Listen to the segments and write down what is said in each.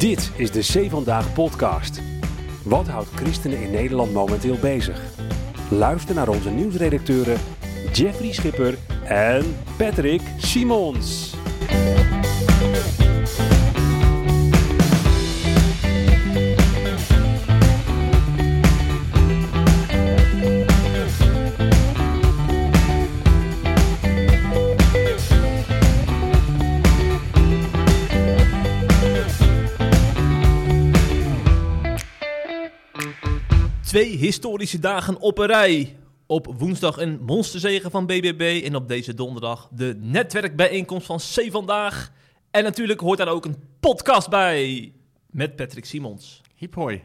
Dit is de C Vandaag podcast. Wat houdt christenen in Nederland momenteel bezig? Luister naar onze nieuwsredacteuren Jeffrey Schipper en Patrick Simons. Twee historische dagen op een rij. Op woensdag een monsterzegen van BBB en op deze donderdag de netwerkbijeenkomst van C Vandaag. En natuurlijk hoort daar ook een podcast bij met Patrick Simons. Hiep hoi.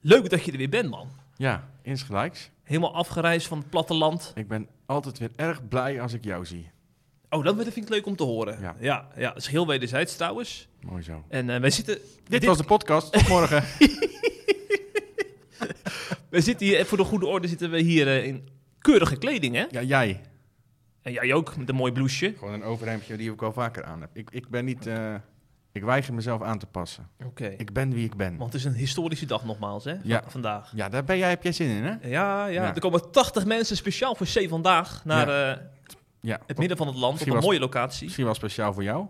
Leuk dat je er weer bent, man. Ja, insgelijks. Helemaal afgereisd van het platteland. Ik ben altijd weer erg blij als ik jou zie. Oh, dat vind ik leuk om te horen. Ja. ja, ja dat is heel wederzijds trouwens. Mooi zo. En eh, wij zitten... Dit, was de podcast. Tot morgen. wij zitten hier, voor de goede orde zitten we hier eh, in keurige kleding, hè? ja, jij. En jij ook, met een mooi blouseje. Gewoon een overhemdje die ik al vaker aan heb. Ik, ik ben niet... eh, ik weiger mezelf aan te passen. Oké. Ik ben wie ik ben. Want het is een historische dag nogmaals, hè? Ja. v- Vandaag. Ja, daar ben jij, heb jij zin in, hè? Ja, ja, Ja. Er komen 80 mensen speciaal voor C vandaag naar eh, Ja. het midden van het land, op Misschien een was- mooie locatie. Misschien wel speciaal voor jou.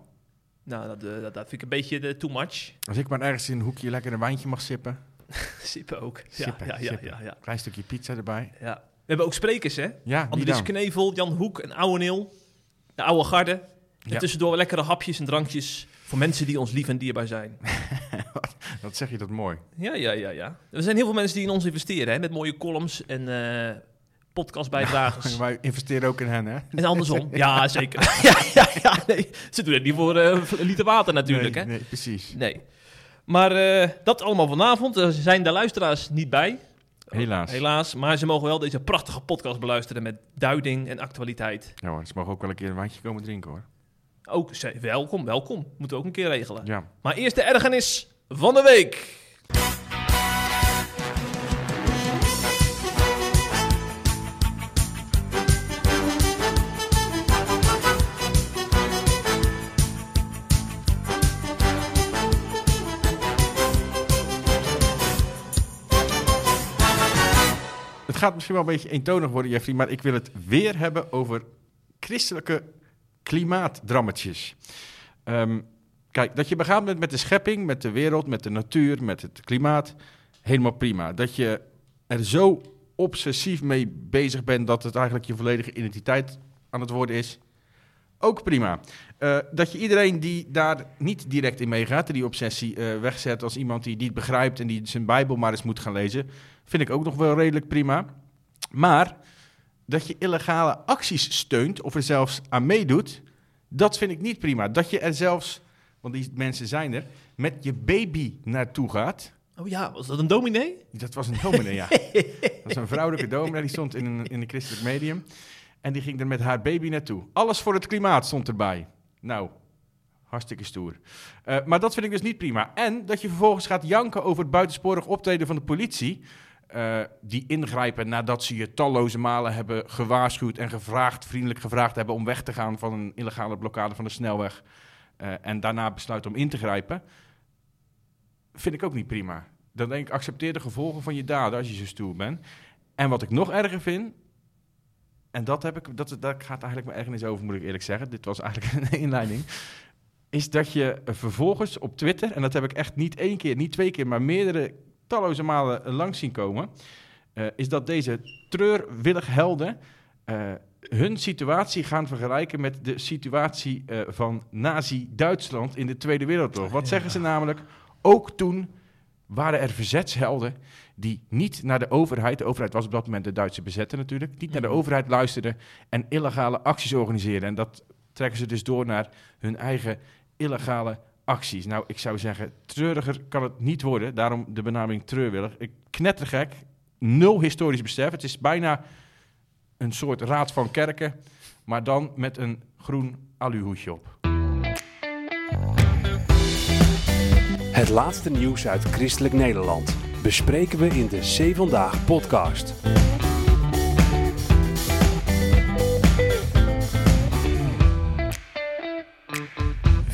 Nou, dat, eh, dat, dat vind ik een beetje too much. Als ik maar ergens in een hoekje lekker een wijntje mag sippen. Sippen ook. Ja, ja, ja, sippen. ja, ja, Klein stukje pizza erbij. ja. We hebben ook sprekers, hè? Ja, Andries dan? Knevel, Jan Hoek en Oude Neel. De oude garde. En tussendoor lekkere hapjes en drankjes voor mensen die ons lief en dierbaar zijn. Wat zeg je dat mooi. Ja, ja, ja, ja. Er zijn heel veel mensen die in ons investeren, hè? Met mooie columns en eh podcastbijdragers. Wij investeren ook in hen, hè? En andersom. Ja, zeker. ja, ja, ja, nee. Ze doen het niet voor eh, voor een liter water natuurlijk, nee, hè? Nee, precies. Nee. Maar eh, dat allemaal vanavond. Er zijn de luisteraars niet bij. Helaas. Helaas. Maar ze mogen wel deze prachtige podcast beluisteren met duiding en actualiteit. Ja hoor, ze mogen ook wel een keer een wijntje komen drinken, hoor. Ook welkom, welkom. Moeten we ook een keer regelen. Ja. Maar eerst de ergernis van de week. Het gaat misschien wel een beetje eentonig worden, Jeffrey, maar ik wil het weer hebben over christelijke klimaatdrammetjes. Ehm, kijk, dat je begaan bent met de schepping, met de wereld, met de natuur, met het klimaat, helemaal prima. Dat je er zo obsessief mee bezig bent dat het eigenlijk je volledige identiteit aan het worden is, ook prima. Eh, dat je iedereen die daar niet direct in meegaat, die obsessie eh, wegzet als iemand die niet begrijpt en die zijn Bijbel maar eens moet gaan lezen, vind ik ook nog wel redelijk prima. Maar dat je illegale acties steunt of er zelfs aan meedoet, dat vind ik niet prima. Dat je er zelfs, want die mensen zijn er, met je baby naartoe gaat. Oh ja, was dat een dominee? Dat was een dominee, ja. Dat was een vrouwelijke dominee, die stond in een, in een christelijk medium. En die ging er met haar baby naartoe. Alles voor het klimaat stond erbij. Nou, hartstikke stoer. Eh, maar dat vind ik dus niet prima. En dat je vervolgens gaat janken over het buitensporig optreden van de politie. Eh, die ingrijpen nadat ze je talloze malen hebben gewaarschuwd en gevraagd, vriendelijk gevraagd hebben om weg te gaan van een illegale blokkade van de snelweg. eh, en daarna besluiten om in te grijpen. Vind ik ook niet prima. Dan denk ik, accepteer de gevolgen van je daden als je zo stoer bent. En wat ik nog erger vind, en dat, heb ik, dat, dat gaat eigenlijk mijn ergernis over, moet ik eerlijk zeggen. Dit was eigenlijk een inleiding. Is dat je vervolgens op Twitter, en dat heb ik echt niet één keer, niet twee keer, maar meerdere talloze malen langs zien komen. eh, is dat deze treurwillig helden eh, hun situatie gaan vergelijken met de situatie eh, van Nazi-Duitsland in de Tweede Wereldoorlog. Wat zeggen ze namelijk? Ook toen waren er verzetshelden die niet naar de overheid, de overheid was op dat moment de Duitse bezetter natuurlijk, niet naar de Mhm. overheid luisterden en illegale acties organiseerden. En dat trekken ze dus door naar hun eigen illegale acties. Nou, ik zou zeggen, treuriger kan het niet worden. Daarom de benaming treurwillig. Knettergek, nul historisch besef. Het is bijna een soort raad van kerken, maar dan met een groen aluhoedje op. Het laatste nieuws uit christelijk Nederland bespreken we in de C Vandaag podcast.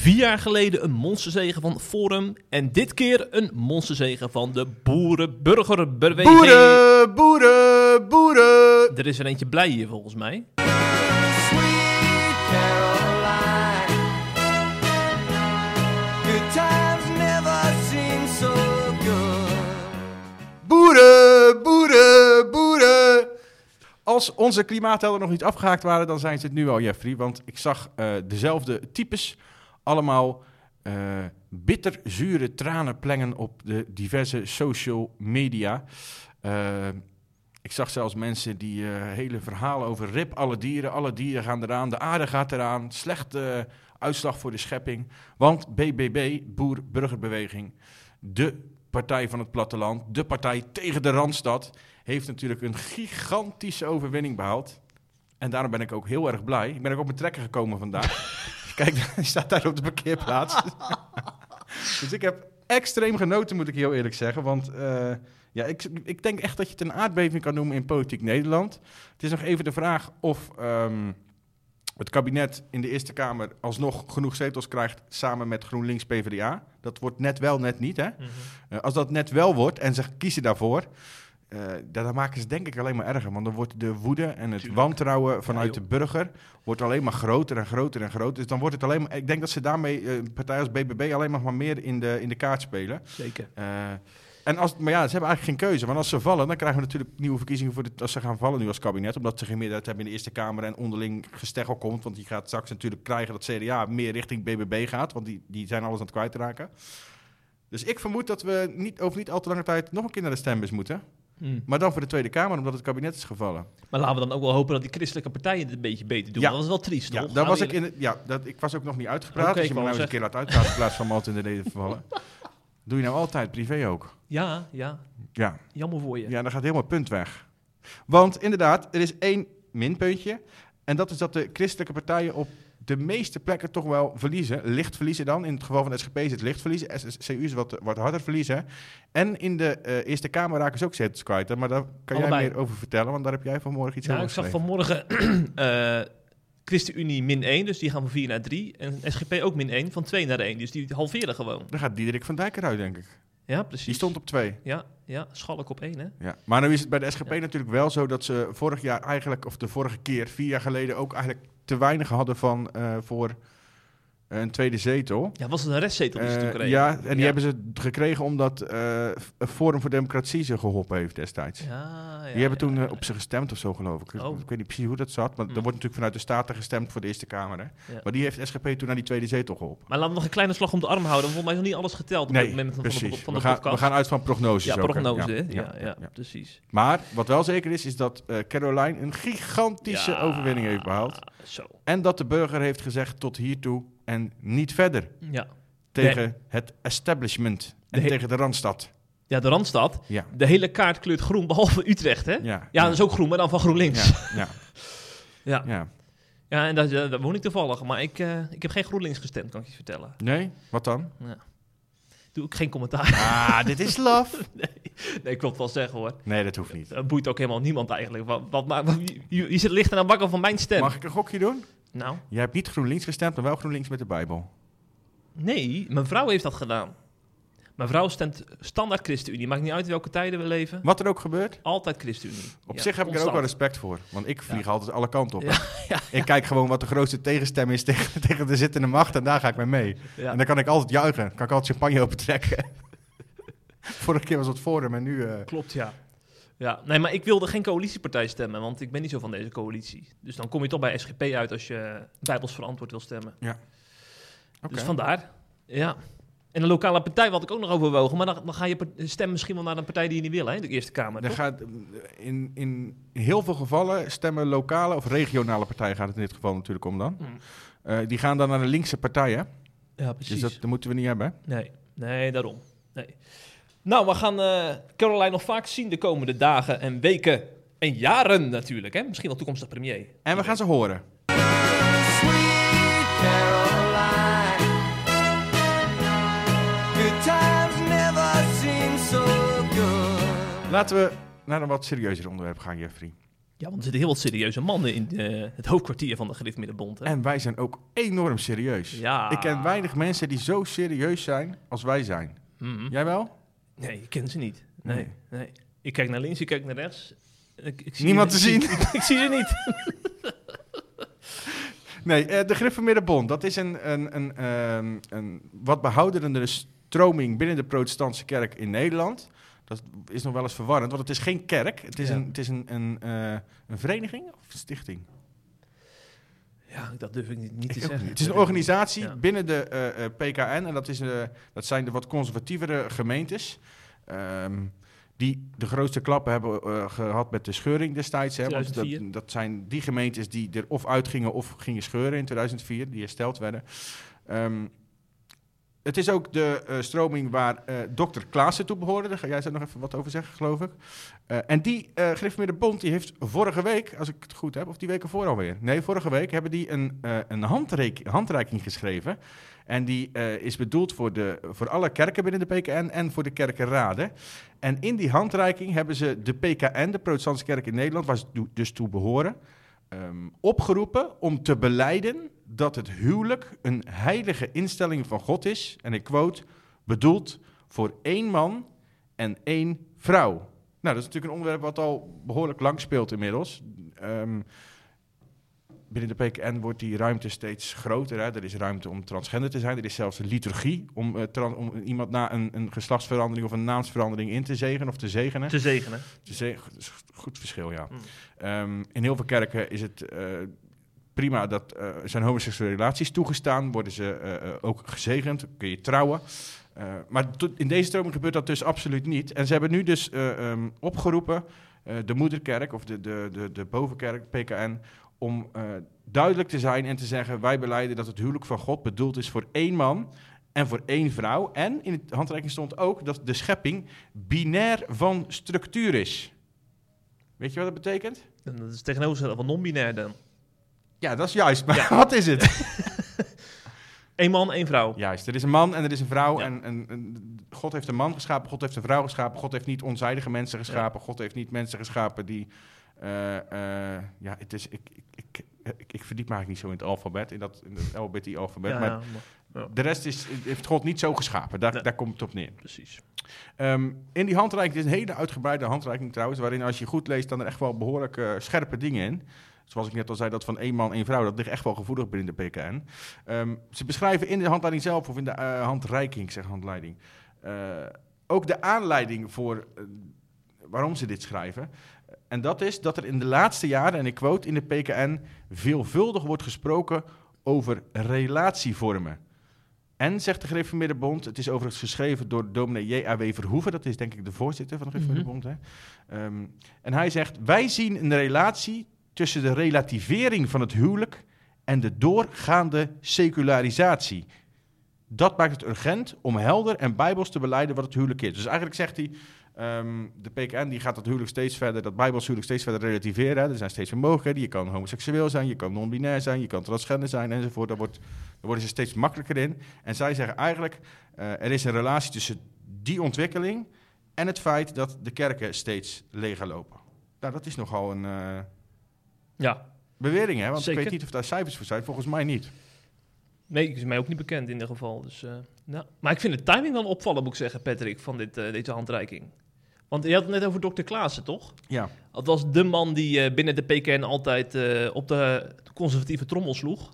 Vier jaar geleden een monsterzegen van Forum. En dit keer een monsterzegen van de Boerenburgerbeweging. Boeren, boeren, boeren. Er is er eentje blij hier volgens mij. Sweet Caroline. Good times never seem so good. Boeren, boeren, boeren. Als onze klimaathelden nog niet afgehaakt waren, dan zijn ze het nu al, Jeffrey. Want ik zag eh, dezelfde types allemaal eh, bitterzure tranen plengen op de diverse social media. Eh, ik zag zelfs mensen die eh, hele verhalen over rip alle dieren. Alle dieren gaan eraan, de aarde gaat eraan. Slechte uitslag voor de schepping. Want BBB, Boer-Burgerbeweging, de partij van het platteland, de partij tegen de Randstad, heeft natuurlijk een gigantische overwinning behaald. En daarom ben ik ook heel erg blij. Ik ben ook op mijn trekker gekomen vandaag. Kijk, hij staat daar op de parkeerplaats. dus ik heb extreem genoten, moet ik heel eerlijk zeggen. Want eh, ja, ik, ik denk echt dat je het een aardbeving kan noemen in politiek Nederland. Het is nog even de vraag of ehm, het kabinet in de Eerste Kamer alsnog genoeg zetels krijgt samen met GroenLinks PvdA. Dat wordt net wel, net niet. Hè? Eh, als dat net wel wordt en ze kiezen daarvoor, eh, dan maken ze denk ik alleen maar erger. Want dan wordt de woede en het Tuurlijk. wantrouwen vanuit Ja, de burger wordt alleen maar groter en groter en groter. Dus dan wordt het alleen maar. Ik denk dat ze daarmee eh, een partij als BBB alleen nog maar meer in de, in de kaart spelen. Zeker. Eh, en als, maar ja, ze hebben eigenlijk geen keuze. Want als ze vallen, dan krijgen we natuurlijk nieuwe verkiezingen voor de, als ze gaan vallen nu als kabinet. Omdat ze geen meerderheid hebben in de Eerste Kamer en onderling gesteggel komt. Want die gaat straks natuurlijk krijgen dat CDA meer richting BBB gaat. Want die, die zijn alles aan het kwijtraken. Dus ik vermoed dat we niet, over niet al te lange tijd nog een keer naar de stembus moeten. Hm. Maar dan voor de Tweede Kamer, omdat het kabinet is gevallen. Maar laten we dan ook wel hopen dat die christelijke partijen het een beetje beter doen. Ja. Dat was wel triest, Ja, toch? daar Gaan was ik, in, ja dat, ik was ook nog niet uitgepraat. Oké, dus je moet nou eens een keer laten uitpraten in plaats van me altijd in de reden te vallen. Doe je nou altijd, privé ook. Ja, ja. Ja, Jammer voor je. Ja, dan gaat helemaal het punt weg. Want inderdaad, er is één minpuntje. En dat is dat de christelijke partijen op de meeste plekken toch wel verliezen. Licht verliezen dan. In het geval van de SGP is het licht verliezen. SCU is wat, wat harder verliezen. En in de eh, Eerste Kamer raken ze ook zetels kwijt. Maar daar kan Allebei. jij meer over vertellen. Want daar heb jij vanmorgen iets Nou, over ik zag vanmorgen eh ChristenUnie min 1, dus die gaan van 4 naar 3. En SGP ook min 1, van 2 naar 1. Dus die halveren gewoon. Dan gaat Diederik van Dijk eruit, denk ik. Ja, precies. Die stond op twee. Ja, ja, schalk op 1, hè? Ja. Maar nu is het bij de SGP natuurlijk wel zo dat ze vorig jaar eigenlijk, of de vorige keer, vier jaar geleden, ook eigenlijk te weinig hadden van eh, voor een tweede zetel. Ja, was het een restzetel die ze toen Eh, kregen? ja, en die Ja. hebben ze gekregen omdat eh Forum voor Democratie ze geholpen heeft destijds. Ja, ja, die hebben toen eh, op ze gestemd of zo, geloof ik. Oh. Ik weet niet precies hoe dat zat, maar Hmm. er wordt natuurlijk vanuit de Staten gestemd voor de Eerste Kamer. Hè? Maar die heeft SGP toen naar die tweede zetel geholpen. Maar laten we nog een kleine slag om de arm houden. want Volgens mij is nog niet alles geteld op Nee, dit moment van, precies. de, van we, de gaan, podcast. we gaan uit van prognoses. ja, prognose? Ja, Ja, ja, ja, ja. precies. Maar wat wel zeker is, is dat Caroline een gigantische overwinning heeft behaald. Zo, En dat de burger heeft gezegd tot hiertoe en niet verder. ja. Tegen het establishment en he- tegen de Randstad. Ja, de Randstad. Ja. De hele kaart kleurt groen, behalve Utrecht, hè? Ja, Ja, dat is ook groen, maar dan van GroenLinks. Ja, ja, Ja, ja. ja en daar, daar woon ik toevallig. Maar ik, eh, ik heb geen GroenLinks gestemd, kan ik je vertellen. Nee? Wat dan? Doe ik geen commentaar. Ah, dit is love. nee, ik wil het wel zeggen, hoor. Nee, dat hoeft niet. Dat boeit ook helemaal niemand eigenlijk. Wat, wat, maar, je, je zit licht aan bakken van mijn stem. Mag ik een gokje doen? Nou, Jij hebt niet GroenLinks gestemd, maar wel GroenLinks met de Bijbel. nee, mijn vrouw heeft dat gedaan. Mijn vrouw stemt standaard ChristenUnie. Maakt niet uit welke tijden we leven. Wat er ook gebeurt, Altijd ChristenUnie. op Ja, zich heb ik er ook wel respect voor. Want ik vlieg altijd alle kanten op. Ja, Ik kijk gewoon wat de grootste tegenstem is tegen, tegen de zittende macht en daar ga ik mee mee. En dan kan ik altijd juichen. Kan ik altijd champagne opentrekken. Vorige keer was het Forum en nu... eh, Klopt, ja. Ja, nee, maar ik wilde geen coalitiepartij stemmen, want ik ben niet zo van deze coalitie. Dus dan kom je toch bij SGP uit als je bijbels verantwoord wil stemmen. oké. Dus vandaar, ja. En een lokale partij wat ik ook nog overwogen, maar dan, dan ga je stemmen misschien wel naar een partij die je niet wil, hè, de Eerste Kamer. Dan toch? gaat, in, in heel veel gevallen stemmen lokale of regionale partijen, gaat het in dit geval natuurlijk om dan. Hmm. Eh, die gaan dan naar de linkse partij, hè? Ja, precies. Dus dat, dat moeten we niet hebben. Nee, nee, daarom. Nee. Nou, we gaan eh Caroline nog vaak zien de komende dagen en weken en jaren natuurlijk. Hè? Misschien wel toekomstig premier. En we gaan ze horen. Sweet Caroline. Good times never seem so good. Laten we naar een wat serieuzer onderwerp gaan, Jeffrey. Ja, want er zitten heel wat serieuze mannen in eh, het hoofdkwartier van de Gereformeerde Hè? En wij zijn ook enorm serieus. Ja. Ik ken weinig mensen die zo serieus zijn als wij zijn. Mhm. Jij wel? Nee, ik ken ze niet. Nee, Nee. nee. Ik kijk naar links, ik kijk naar rechts. Ik, ik zie Niemand te zien. Ik, ik zie ze niet. Nee, eh, de Gereformeerde Bond, dat is een, een, een, ehm, een wat behouderende stroming binnen de protestantse kerk in Nederland. Dat is nog wel eens verwarrend, want het is geen kerk. Het is, Ja. een, het is een, een, eh, een vereniging of een stichting? Ja, dat durf ik niet, niet te Ik zeggen. Het is een organisatie Ja. binnen de eh, eh, PKN en dat, is, eh, dat zijn de wat conservatievere gemeentes. ehm, die de grootste klappen hebben eh, gehad met de scheuring destijds. Hè, want 2004. dat, dat zijn die gemeentes die er of uitgingen of gingen scheuren in 2004, die hersteld werden. Ehm, het is ook de eh, stroming waar eh dokter Klaassen toe behoorde. Daar ga jij zo nog even wat over zeggen, geloof ik. Eh, en die uh, die heeft vorige week, als ik het goed heb, of die weken voor alweer. Nee, vorige week hebben die een, een handreik- handreiking geschreven. En die is bedoeld voor, de, voor alle kerken binnen de PKN en voor de kerkenraden. En in die handreiking hebben ze de PKN, de Protestantse Kerk in Nederland, waar ze dus toe behoren, ehm, opgeroepen om te beleiden dat het huwelijk een heilige instelling van God is. En ik quote, bedoeld voor één man en één vrouw. Nou, dat is natuurlijk een onderwerp wat al behoorlijk lang speelt inmiddels. Ehm, binnen de PKN wordt die ruimte steeds groter. Hè. Er is ruimte om transgender te zijn. Er is zelfs een liturgie om, eh, om iemand na een, een geslachtsverandering of een naamsverandering in te zegenen of te zegenen. Te zegenen. Te ze- dat is goed verschil, ja. Mm. Ehm, in heel veel kerken is het eh, prima dat eh, zijn homoseksuele relaties toegestaan. Worden ze eh, ook gezegend, kun je trouwen. Maar in deze stroming gebeurt dat dus absoluut niet. En ze hebben nu dus eh, ehm, opgeroepen, de moederkerk of de, de, de, de bovenkerk, PKN, om eh, duidelijk te zijn en te zeggen: wij beleiden dat het huwelijk van God bedoeld is voor één man en voor één vrouw. En in het handreiking stond ook dat de schepping binair van structuur is. Weet je wat dat betekent? En Dat is tegenover van non-binair dan. Ja, dat is juist. Maar wat is het? Eén man, één vrouw. juist, er is een man en er is een vrouw. Ja. En, en, en God heeft een man geschapen, God heeft een vrouw geschapen. God heeft niet onzijdige mensen geschapen. God heeft niet mensen geschapen die... eh, eh, ja, het is, ik, ik, ik, ik, verdiep me eigenlijk niet zo in het alfabet, in dat, in het LBT-alfabet. Ja, maar de rest is, heeft God niet zo geschapen. Daar, Nee. daar komt het op neer. precies. Ehm, in die handreiking, dit is een hele uitgebreide handreiking trouwens, waarin als je goed leest, dan er echt wel behoorlijk eh, scherpe dingen in. Zoals ik net al zei, dat van één man, één vrouw, dat ligt echt wel gevoelig binnen de PKN. Ehm, ze beschrijven in de handleiding zelf, of in de handreiking, ik zeg handleiding, ook de aanleiding voor waarom ze dit schrijven. En dat is dat er in de laatste jaren, en ik quote in de PKN, veelvuldig wordt gesproken over relatievormen. En, zegt de Gereformeerde Bond, het is overigens geschreven door dominee J.A.W. Verhoeven, dat is denk ik de voorzitter van de Gereformeerde Bond. Hè? Ehm, en hij zegt, wij zien een relatie tussen de relativering van het huwelijk en de doorgaande secularisatie. Dat maakt het urgent om helder en bijbels te beleiden wat het huwelijk is. Dus eigenlijk zegt hij, ehm, de PKN die gaat dat huwelijk steeds verder, dat bijbels huwelijk steeds verder relativeren. hè. Er zijn steeds meer mogelijkheden. Je kan homoseksueel zijn, je kan non-binair zijn, je kan transgender zijn enzovoort. Daar, wordt, daar worden ze steeds makkelijker in. En zij zeggen eigenlijk, eh, er is een relatie tussen die ontwikkeling en het feit dat de kerken steeds leger lopen. Nou, dat is nogal een eh, Ja. bewering, hè? Want Zeker. ik weet niet of daar cijfers voor zijn. Volgens mij niet. Nee, is mij ook niet bekend in ieder geval. Dus, eh, nou. Maar ik vind de timing wel opvallend, moet ik zeggen, Patrick, van dit, eh, deze handreiking. Want je had het net over dokter Klaassen, toch? Ja. Dat was de man die eh, binnen de PKN altijd op de conservatieve trommel sloeg.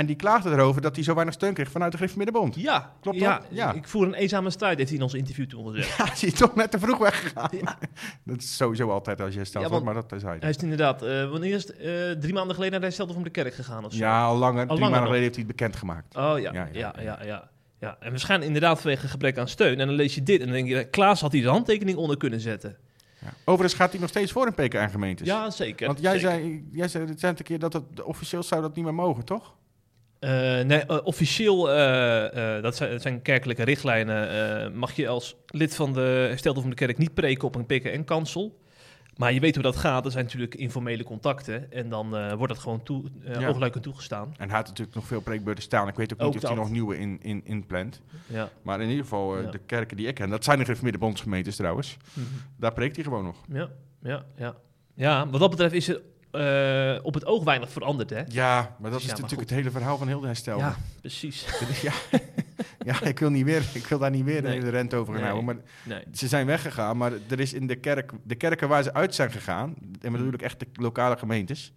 En die klaagde erover dat hij zo weinig steun kreeg vanuit de Gereformeerde Bond. Ja, Klopt ja, dat? Ja. Ik voer een eenzame strijd, heeft hij in ons interview toen gezegd. Ja, is hij toch net te vroeg weggegaan. Ja. Dat is sowieso altijd als je herstelt Ja, wordt, maar dat terzijde. Hij is inderdaad, eh, wanneer is het? Eh, drie maanden geleden naar de van de kerk gegaan of zo. Ja, al langer. Drie langer maanden geleden heeft hij het bekendgemaakt. Oh ja, Ja, ja, ja, ja, En waarschijnlijk inderdaad vanwege gebrek aan steun. En dan lees je dit en dan denk je, Klaas had hier zijn handtekening onder kunnen zetten. Ja. Overigens gaat hij nog steeds voor in PKN-gemeentes. Ja, zeker. Want jij zeker. zei, jij zei recent een keer dat het officieel zou dat niet meer mogen, toch? Eh, nee, eh, officieel, eh, dat, zijn, dat zijn kerkelijke richtlijnen, mag je als lid van de herstelde van de kerk niet preken op een PKN-kansel. Maar je weet hoe dat gaat, er zijn natuurlijk informele contacten en dan wordt dat gewoon toe, Ja. toegestaan. En hij had natuurlijk nog veel preekbeurten staan. Ik weet ook niet Ook of hij nog nieuwe in, in, inplant. Ja. Maar in ieder geval, Ja. de kerken die ik ken, dat zijn de gereformeerde bondsgemeentes trouwens. Mhm. Daar preekt hij gewoon nog. ja, ja, ja. Ja, wat dat betreft is er eh, op het oog weinig veranderd, hè? Ja, maar dat Ja, is natuurlijk goed. het hele verhaal van heel de herstel. Ja, precies. ja, ja ik, wil niet weer, ik wil daar niet weer Nee. de rent over gaan Nee. houden. Maar Nee. ze zijn weggegaan, maar er is in de kerk, de kerken waar ze uit zijn gegaan, en bedoel ik echt de lokale gemeentes,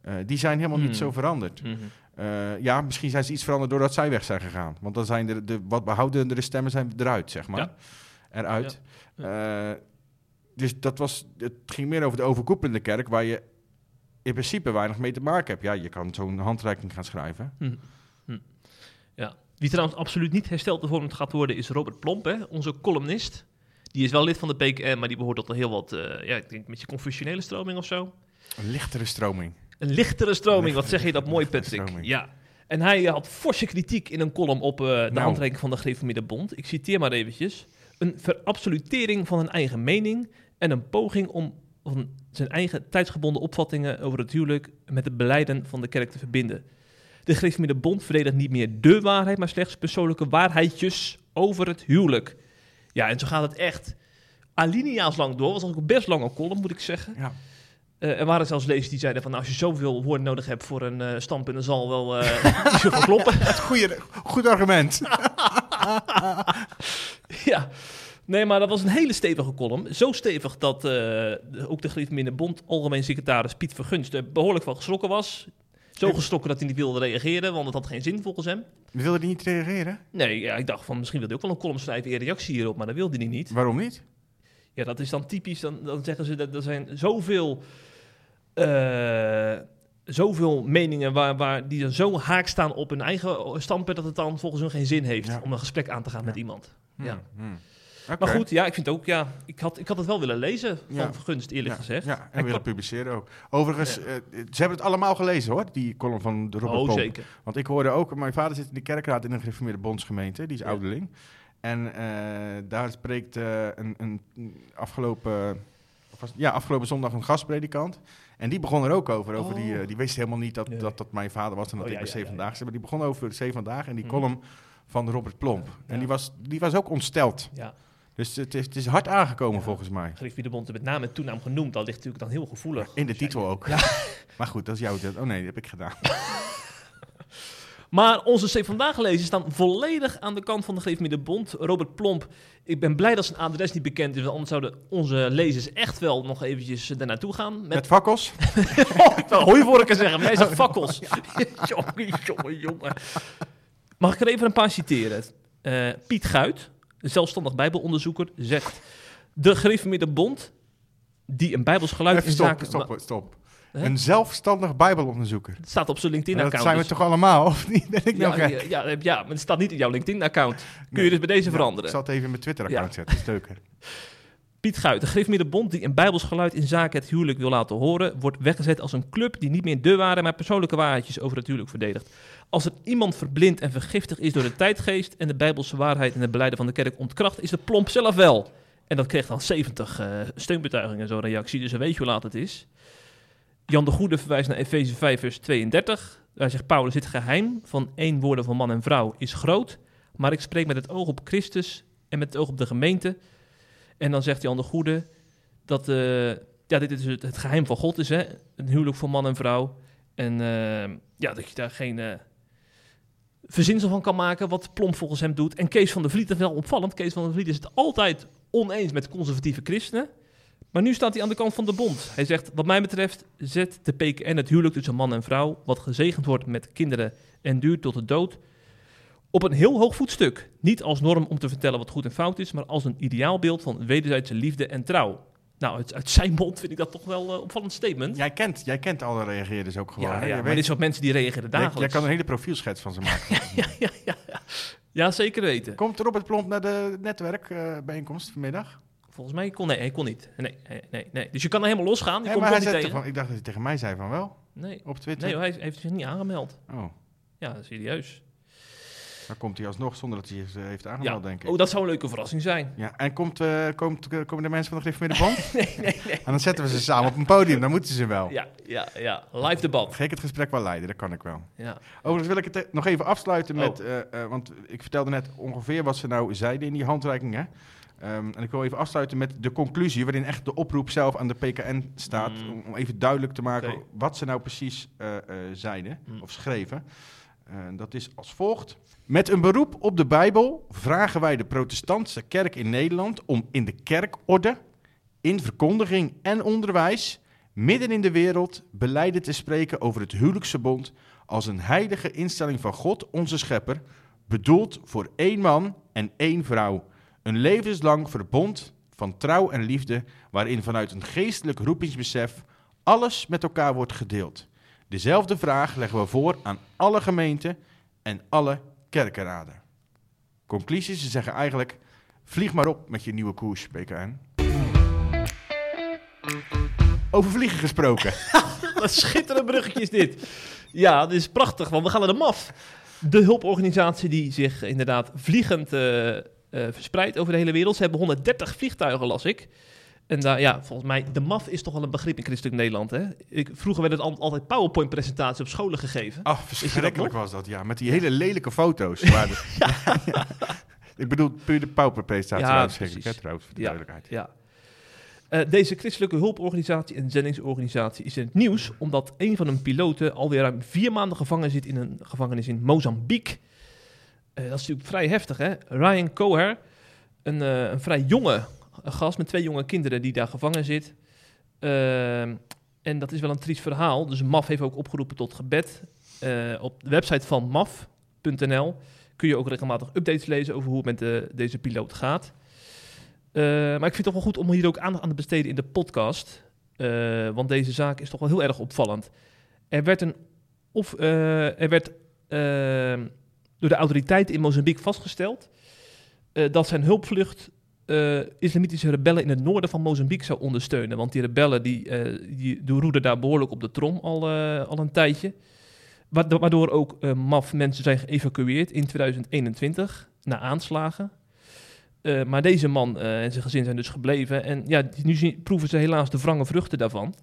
eh, die zijn helemaal niet zo veranderd. Mhm. Eh, ja, misschien zijn ze iets veranderd doordat zij weg zijn gegaan. Want dan zijn de, de wat behoudendere stemmen zijn eruit, zeg maar. Ja. Eruit. Dus dat was, het ging meer over de overkoepelende kerk, waar je in principe weinig mee te maken hebt. Ja, je kan zo'n handreiking gaan schrijven. Hm. Hm. Ja. Wie trouwens absoluut niet hersteld vormd gaat worden is Robert Plomp, hè? onze columnist. Die is wel lid van de PKN, maar die behoort tot een heel wat, eh, ja, ik denk met je confusionele stroming of zo. Een lichtere stroming. Een lichtere stroming, wat zeg je dat mooi, Patrick? stroming. Ja. En hij eh, had forse kritiek in een column op eh, de Nou. handreiking van de Gereformeerde Bond. Ik citeer maar eventjes. Een verabsolutering van een eigen mening en een poging om van zijn eigen tijdsgebonden opvattingen over het huwelijk met de beleiden van de kerk te verbinden. De Gereformeerde Bond verdedigt niet meer de waarheid, maar slechts persoonlijke waarheidjes over het huwelijk. Ja, en zo gaat het echt alinea's lang door. Was ook een best lange column, moet ik zeggen. Ja. Eh, er waren zelfs lezers die zeiden van... Nou, als je zoveel woorden nodig hebt voor een eh standpunt... dan zal wel eh niet zoveel kloppen. Goed argument. ja. Nee, maar dat was een hele stevige column. Zo stevig dat eh, ook de Gereformeerde Bond... algemeen secretaris Piet Vergunst er behoorlijk van geschrokken was. Zo geschrokken dat hij niet wilde reageren... want het had geen zin volgens hem. Wilde hij niet reageren? Nee, ja, ik dacht van misschien wil hij ook wel een column schrijven... in reactie hierop, maar dat wilde hij niet. Waarom niet? Ja, dat is dan typisch. Dan, dan zeggen ze dat er zijn zoveel, eh, zoveel meningen waar, waar die dan zo haak staan op hun eigen standpunt dat het dan volgens hun geen zin heeft Ja. om een gesprek aan te gaan met Ja. iemand. Ja. Hmm, hmm. Maar goed, ja, ik vind ook, ja, ik had, ik had het wel willen lezen van Ja. Vergunst, eerlijk ja, gezegd. Ja, en willen publiceren ook. Overigens, eh, ze hebben het allemaal gelezen hoor, die column van de Robert Oh, Pomp. zeker. Want ik hoorde ook, mijn vader zit in de kerkraad in een gereformeerde bondsgemeente, die is ouderling. En eh, daar spreekt eh, een, een afgelopen, ja, afgelopen zondag een gastpredikant. En die begon er ook over. over die, Oh. die wist helemaal niet dat, Nee. dat dat mijn vader was en dat Oh, ik bij Zevendaagse zit. Maar die begon over Zevendaag en die Mhm. column van Robert Plomp. En die was, die was ook ontsteld. Ja, Dus het is, het is hard aangekomen Ja. volgens mij. Griffie Bond met naam en toenaam genoemd, dat ligt natuurlijk dan heel gevoelig. In de titel ook. Ja. Maar goed, dat is jouw... Oh nee, dat heb ik gedaan. Maar onze C vandaag lezers staan volledig aan de kant van de Gereformeerde Bond. Robert Plomp, ik ben blij dat zijn adres niet bekend is, want anders zouden onze lezers echt wel nog eventjes daar naartoe gaan. Met, Met fakkels. oh, ik hooivorken zeggen, maar hij zegt fakkels. jongen, jongen, jongen. Mag ik er even een paar citeren? Eh, Piet Guit, zelfstandig bijbelonderzoeker, zegt... De Gereformeerde Bond, die een bijbels geluid Even stop, zaken... stop, stop. Hè? Een zelfstandig bijbelonderzoeker. Het staat op zijn Maar dat LinkedIn-account. zijn we dus- toch allemaal, of niet? Ben ik ja, nou ja, ja, ja, maar het staat niet in jouw LinkedIn-account. Kun je dus bij deze Ja, veranderen. Ik zal het even in mijn Twitter-account zetten, dat is leuker. Piet Guit, de Gereformeerde Bond die een bijbels geluid in zaken het huwelijk wil laten horen, wordt weggezet als een club die niet meer de ware, maar persoonlijke waarheidjes over het huwelijk verdedigt. Als er iemand verblind en vergiftigd is door de tijdgeest en de bijbelse waarheid en de beleiden van de kerk ontkracht, is de plomp zelf wel. En dat kreeg dan 70 eh, steunbetuigingen, zo'n reactie, dus dan weet je hoe laat het is. Jan de Goede verwijst naar Efeze 5, vers 32. Daar zegt Paulus, dit geheim van één woorden van man en vrouw is groot, maar ik spreek met het oog op Christus en met het oog op de gemeente. En dan zegt Jan de Goede dat eh, ja, dit is het, het geheim van God is, hè? een huwelijk voor man en vrouw. En eh, ja, dat je daar geen eh, verzinsel van kan maken wat Plomp volgens hem doet. En Kees van der Vliet, dat is wel opvallend, Kees van der Vliet is het altijd oneens met conservatieve christenen. Maar nu staat hij aan de kant van de bond. Hij zegt, wat mij betreft zet de PKN het huwelijk tussen man en vrouw, wat gezegend wordt met kinderen en duurt tot de dood, op een heel hoog voetstuk. Niet als norm om te vertellen wat goed en fout is, maar als een ideaalbeeld van wederzijdse liefde en trouw. Nou, uit, uit zijn mond vind ik dat toch wel een opvallend statement. Jij kent, jij kent alle reageerders ook gewoon. ja, ja, maar weet- dit soort mensen die reageren dagelijks. jij kan een hele profielschets van ze maken. ja, ja, ja, ja. ja, zeker weten. Komt Robert Plomp naar de netwerkbijeenkomst vanmiddag? Volgens mij kon nee, hij kon niet. Nee, nee, nee, nee. Dus je kan er helemaal losgaan. Je Ja, komt maar hij toch niet tegen. van, ik dacht dat hij tegen mij zei van wel, Nee, op Twitter. nee hij heeft zich niet aangemeld. Oh, Ja, serieus. Dan komt hij alsnog zonder dat hij zich heeft aangemeld, denk ik. Oh, dat zou een leuke verrassing zijn. Ja, en komt, eh, komt, komen de mensen van de Griffie Bond? nee, nee, nee. en dan zetten we ze samen op een podium, dan moeten ze wel. Ja, ja, ja. Live debat. Ga ik het gesprek wel leiden, dat kan ik wel. Ja. Overigens wil ik het eh, nog even afsluiten met, Oh. eh, eh, want ik vertelde net ongeveer wat ze nou zeiden in die handreiking. Hè? Ehm, en ik wil even afsluiten met de conclusie, waarin echt de oproep zelf aan de PKN staat. Mm. Om, even duidelijk te maken wat ze nou precies eh, eh, zeiden Mm. of schreven. Eh, dat is als volgt. Met een beroep op de Bijbel vragen wij de protestantse kerk in Nederland om in de kerkorde, in verkondiging en onderwijs, midden in de wereld, beleiden te spreken over het huwelijksverbond als een heilige instelling van God, onze schepper, bedoeld voor één man en één vrouw. Een levenslang verbond van trouw en liefde, waarin vanuit een geestelijk roepingsbesef alles met elkaar wordt gedeeld. Dezelfde vraag leggen we voor aan alle gemeenten en alle kerkenraden. Conclusies, ze zeggen eigenlijk, vlieg maar op met je nieuwe koers, PKN. Over vliegen gesproken. Wat een schitterend bruggetje is dit. Ja, dit is prachtig, want we gaan naar de MAF. De hulporganisatie die zich inderdaad vliegend eh, eh, verspreidt over de hele wereld. Ze hebben 130 vliegtuigen, las ik. En daar, ja, volgens mij, de MAF is toch wel een begrip in Christelijk Nederland, hè? Ik, vroeger werd het al- altijd PowerPoint-presentaties op scholen gegeven. Ah, verschrikkelijk was dat, ja. Met die hele lelijke foto's. Ik bedoel, puur de pauperpresentatie. Ja, verschrikkelijk, hè, trouwens, voor de Ja. duidelijkheid. Ja. Eh, deze christelijke hulporganisatie en zendingsorganisatie is in het nieuws omdat een van hun piloten alweer ruim vier maanden gevangen zit in een gevangenis in Mozambique. Eh, dat is natuurlijk vrij heftig, hè? Ryan Coher, een, eh, een vrij jonge gast met twee jonge kinderen die daar gevangen zit. Ehm, en dat is wel een triest verhaal. Dus MAF heeft ook opgeroepen tot gebed. Eh, op de website van maf.nl kun je ook regelmatig updates lezen over hoe het met de, deze piloot gaat. Eh, maar ik vind het toch wel goed om hier ook aandacht aan te besteden in de podcast. Eh, want deze zaak is toch wel heel erg opvallend. Er werd, een, of, eh, er werd eh, door de autoriteiten in Mozambique vastgesteld eh, dat zijn hulpvlucht eh, islamitische rebellen in het noorden van Mozambique zou ondersteunen. Want die rebellen die, eh, die, roeden daar behoorlijk op de trom al, eh, al een tijdje. Waardoor, ook MAF mensen zijn geëvacueerd in 2021 na aanslagen. Maar deze man en zijn gezin zijn dus gebleven. En ja, nu zien, proeven ze helaas de wrange vruchten daarvan.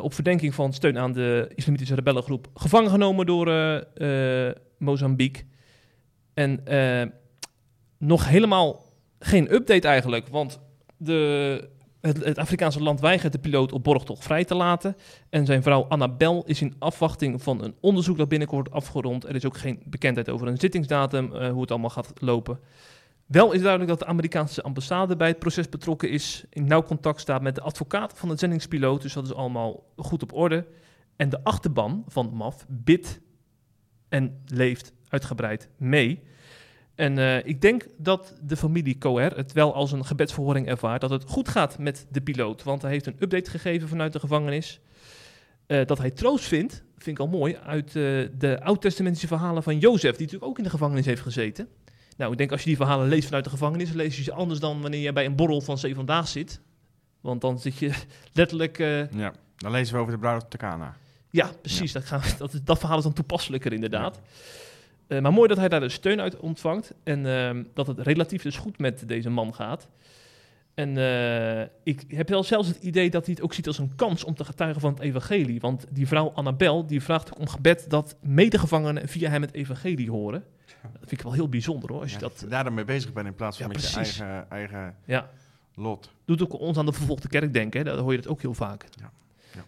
Op verdenking van steun aan de islamitische rebellengroep. Gevangen genomen door Mozambique. En nog helemaal geen update eigenlijk. Want de, het, het Afrikaanse land weigert de piloot op borgtocht vrij te laten. En zijn vrouw Annabel is in afwachting van een onderzoek dat binnenkort afgerond. Er is ook geen bekendheid over een zittingsdatum, eh, hoe het allemaal gaat lopen. Wel is duidelijk dat de Amerikaanse ambassade bij het proces betrokken is, in nauw contact staat met de advocaat van de zendingspiloot, dus dat is allemaal goed op orde. En de achterban van MAF bidt en leeft uitgebreid mee. En eh, ik denk dat de familie Coher het wel als een gebedsverhoring ervaart, dat het goed gaat met de piloot, want hij heeft een update gegeven vanuit de gevangenis. Eh, dat hij troost vindt, vind ik al mooi, uit eh, de oud-testamentische verhalen van Jozef, die natuurlijk ook in de gevangenis heeft gezeten. Nou, ik denk als je die verhalen leest vanuit de gevangenis, lees je ze anders dan wanneer je bij een borrel van Zee Vandaag zit. Want dan zit je letterlijk... Ja, dan lezen we over de bruiloft te Cana. ja, precies. Dat, gaan, we- dat, dat verhaal is dan toepasselijker inderdaad. Eh, maar mooi dat hij daar de steun uit ontvangt. En ehm, dat het relatief dus goed met deze man gaat. En eh, ik heb wel zelfs het idee dat hij het ook ziet als een kans om te getuigen van het evangelie. Want die vrouw Annabel, die vraagt ook om gebed dat medegevangenen via hem het evangelie horen. Dat vind ik wel heel bijzonder hoor, als je Ja, dat... daar dan mee bezig bent in plaats van Ja, met precies. je eigen, eigen Ja, lot. doet ook ons aan de vervolgde kerk denken. Hè? Daar hoor je het ook heel vaak.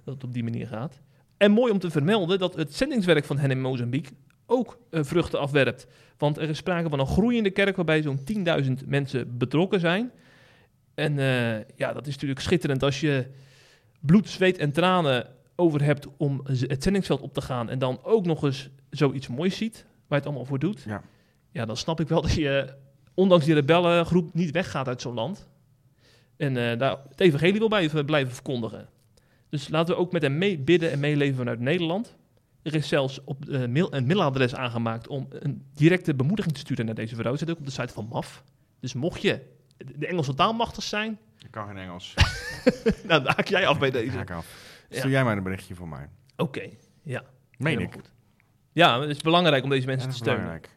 Dat het op die manier gaat. En mooi om te vermelden dat het zendingswerk van hen in Mozambique ook eh, vruchten afwerpt. Want er is sprake van een groeiende kerk waarbij zo'n 10.000 mensen betrokken zijn. En eh, ja, dat is natuurlijk schitterend als je bloed, zweet en tranen over hebt om het zendingsveld op te gaan. En dan ook nog eens zoiets moois ziet, waar je het allemaal voor doet. Ja. Ja, dan snap ik wel dat je, ondanks die rebellengroep, niet weggaat uit zo'n land. En eh, daar het evangelie wil blijven, blijven verkondigen. Dus laten we ook met hem mee bidden en meeleven vanuit Nederland. Er is zelfs op eh, mail, een mailadres aangemaakt om een directe bemoediging te sturen naar deze vrouw. Dat zit ook op de site van MAF. Dus mocht je de Engelse taal machtig zijn, Ik kan geen Engels. nou, dan haak jij af bij deze. Haak af. Ja. Stuur jij maar een berichtje voor mij. Oké, ja. Meen ik. goed. Ja, het is belangrijk om deze Ja, mensen dat te steunen. belangrijk.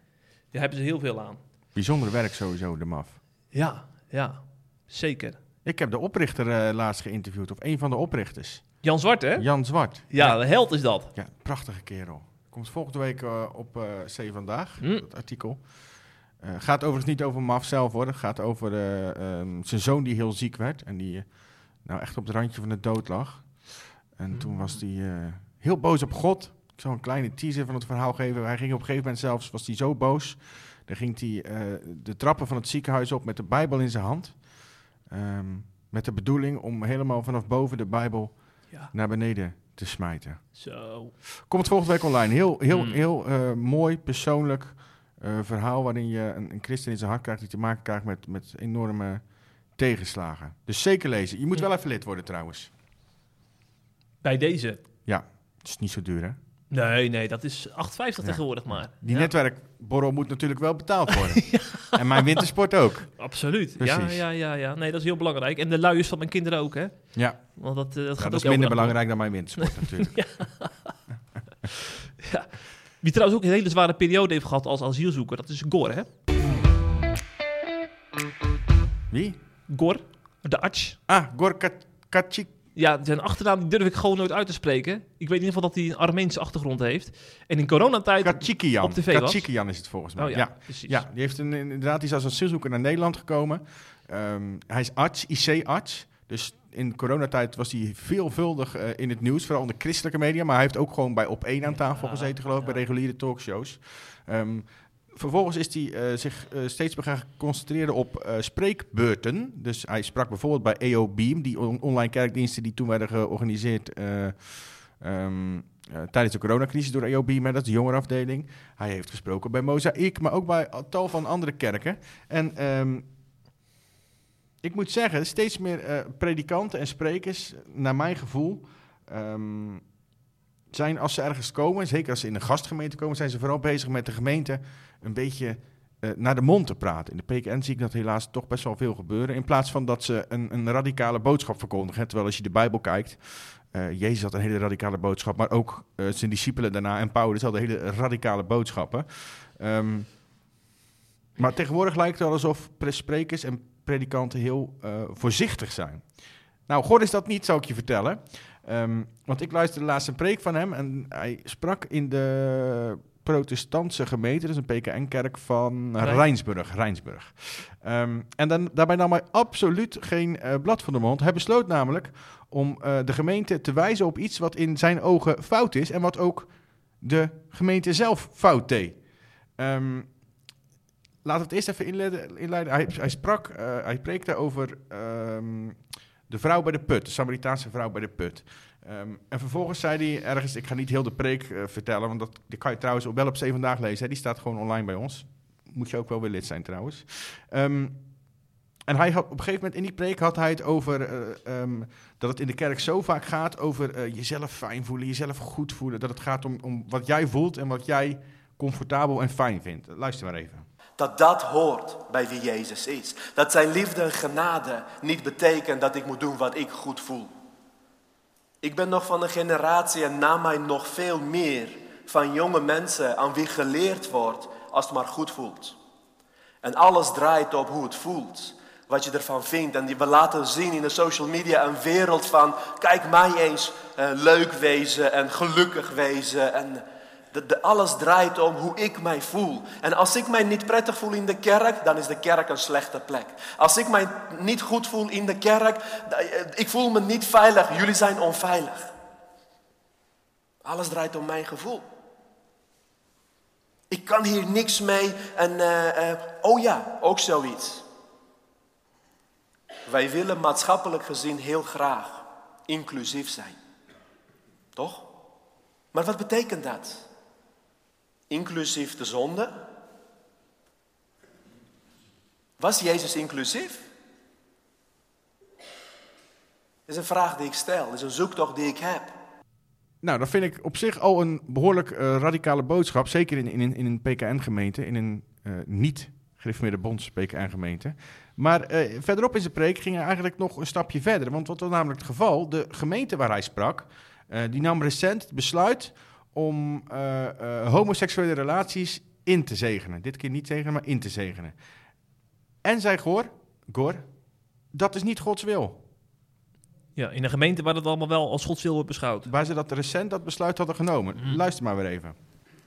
Daar hebben ze heel veel aan. Bijzonder werk sowieso, de MAF. Ja, ja, zeker. Ik heb de oprichter eh, laatst geïnterviewd, of een van de oprichters. Jan Zwart, hè? Jan Zwart. Ja, de held is dat. Ja, prachtige kerel. Komt volgende week eh, op eh C Vandaag, Hm. dat artikel. Eh, gaat overigens niet over Maf zelf hoor. Het gaat over eh, ehm, zijn zoon die heel ziek werd. En die nou echt op het randje van de dood lag. En toen was hij heel boos op God. Ik zal een kleine teaser van het verhaal geven. Hij ging op een gegeven moment zelfs, was hij zo boos. Dan ging hij de trappen van het ziekenhuis op met de Bijbel in zijn hand. Ehm, met de bedoeling om helemaal vanaf boven de Bijbel Ja. naar beneden te smijten. Zo. Komt volgende week online. Heel, heel, Hmm. heel eh, mooi, persoonlijk eh, verhaal waarin je een, een christen in zijn hart krijgt die te maken krijgt met, met enorme tegenslagen. Dus zeker lezen. Je moet Ja. wel even lid worden trouwens. Bij deze. Het is niet zo duur hè? Nee, nee, dat is 8,50 Ja. tegenwoordig maar. Die Ja, netwerkborrel moet natuurlijk wel betaald worden. En mijn wintersport ook. Absoluut. Ja, Precies. ja, ja, ja. Nee, dat is heel belangrijk. En de luiers van mijn kinderen ook, hè? Ja, Want dat, eh, dat Ja, gaat dat ook is minder belangrijk dan mijn wintersport natuurlijk. door. Wie trouwens ook een hele zware periode heeft gehad als asielzoeker, dat is Gor, hè? Wie? Gor, de arts. Ah, Gorka Kachik. Ja, zijn achternaam die durf ik gewoon nooit uit te spreken. Ik weet in ieder geval dat hij een Armeense achtergrond heeft. En in coronatijd... Kachikian. op tv was? Kachikian is het volgens mij. Oh ja, ja. precies. Ja, die heeft een, inderdaad, die is als asielzoeker naar Nederland gekomen. Ehm, hij is arts, IC-arts. Dus in coronatijd was hij veelvuldig eh, in het nieuws, vooral in de christelijke media. Maar hij heeft ook gewoon bij Op 1 aan tafel Ja, gezeten, geloof ik, ja. bij reguliere talkshows. Ehm, vervolgens is hij eh, zich eh, steeds meer gaan concentreren op eh, spreekbeurten. Dus hij sprak bijvoorbeeld bij EO Beam, die on- online kerkdiensten die toen werden georganiseerd... eh, ehm, eh, tijdens de coronacrisis door EOB, maar dat is de jongerenafdeling. Hij heeft gesproken bij Mozaïek, maar ook bij tal van andere kerken. En ehm, ik moet zeggen, steeds meer predikanten en sprekers, naar mijn gevoel, ehm, zijn als ze ergens komen, zeker als ze in een gastgemeente komen, zijn ze vooral bezig met de gemeente een beetje eh, naar de mond te praten. In de PKN zie ik dat helaas toch best wel veel gebeuren. In plaats van dat ze een, een radicale boodschap verkondigen. Terwijl als je de Bijbel kijkt, eh, Jezus had een hele radicale boodschap, maar ook eh, zijn discipelen daarna en Paulus hadden hele radicale boodschappen. Ehm, maar tegenwoordig lijkt het wel alsof pre- sprekers en predikanten heel voorzichtig zijn. Nou, God is dat niet, zou ik je vertellen. Ehm, want ik luisterde laatst een preek van hem en hij sprak in de protestantse gemeente, dus een PKN-kerk van Rijn. Rijnsburg. Rijnsburg. Ehm, en dan, daarbij nam hij absoluut geen eh, blad van de mond. Hij besloot namelijk om eh, de gemeente te wijzen op iets wat in zijn ogen fout is en wat ook de gemeente zelf fout deed. Ehm, laten we het eerst even inleiden. inleiden. Hij, hij sprak, eh, hij preekte over de vrouw bij de put, de Samaritaanse vrouw bij de put. Ehm, en vervolgens zei hij ergens, ik ga niet heel de preek eh, vertellen, want dat, die kan je trouwens ook wel op Zeven Vandaag lezen. Hè? Die staat gewoon online bij ons. Moet je ook wel weer lid zijn trouwens. Ehm, en hij had, op een gegeven moment in die preek had hij het over eh, ehm, dat het in de kerk zo vaak gaat over eh, jezelf fijn voelen, jezelf goed voelen. Dat het gaat om, om wat jij voelt en wat jij comfortabel en fijn vindt. Luister maar even. Dat dat hoort bij wie Jezus is. Dat zijn liefde en genade niet betekent dat ik moet doen wat ik goed voel. Ik ben nog van een generatie en na mij nog veel meer van jonge mensen aan wie geleerd wordt als het maar goed voelt. En alles draait op hoe het voelt, wat je ervan vindt. En die we laten zien in de social media een wereld van, kijk mij eens eh, leuk wezen en gelukkig wezen. En de, alles draait om hoe ik mij voel. En als ik mij niet prettig voel in de kerk, dan is de kerk een slechte plek. Als ik mij niet goed voel in de kerk, eh, ik voel me niet veilig, jullie zijn onveilig. Alles draait om mijn gevoel. Ik kan hier niks mee en eh, eh, oh ja, ook zoiets. Wij willen maatschappelijk gezien heel graag inclusief zijn. Toch? Maar wat betekent dat? Inclusief de zonde? Was Jezus inclusief? Dat is een vraag die ik stel, dat is een zoektocht die ik heb. Nou, dat vind ik op zich al een behoorlijk eh, radicale boodschap. Zeker in, in, in een PKN-gemeente, in een eh, niet gereformeerde bonds PKN-gemeente. Maar eh, verderop in zijn preek ging hij eigenlijk nog een stapje verder. Want wat was namelijk het geval? De gemeente waar hij sprak, die nam recent het besluit om eh, eh, homoseksuele relaties in te zegenen. Dit keer niet zegenen, maar in te zegenen. En zei Gor, Gor, dat is niet Gods wil. Ja, in een gemeente waar het allemaal wel als Gods wil wordt beschouwd. Waar ze dat recent dat besluit hadden genomen. Mhm. Luister maar weer even.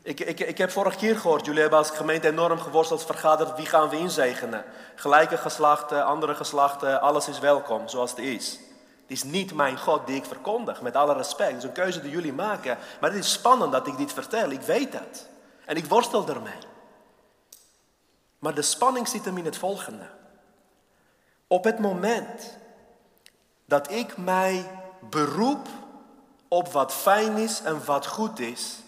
Ik, ik, ik heb vorige keer gehoord, jullie hebben als gemeente enorm geworsteld, vergaderd, wie gaan we inzegenen? Gelijke geslachten, andere geslachten, alles is welkom zoals het is. Het is niet mijn God die ik verkondig, met alle respect. Het is een keuze die jullie maken. Maar het is spannend dat ik dit vertel, ik weet het. En ik worstel ermee. Maar de spanning zit hem in het volgende. Op het moment dat ik mij beroep op wat fijn is en wat goed is,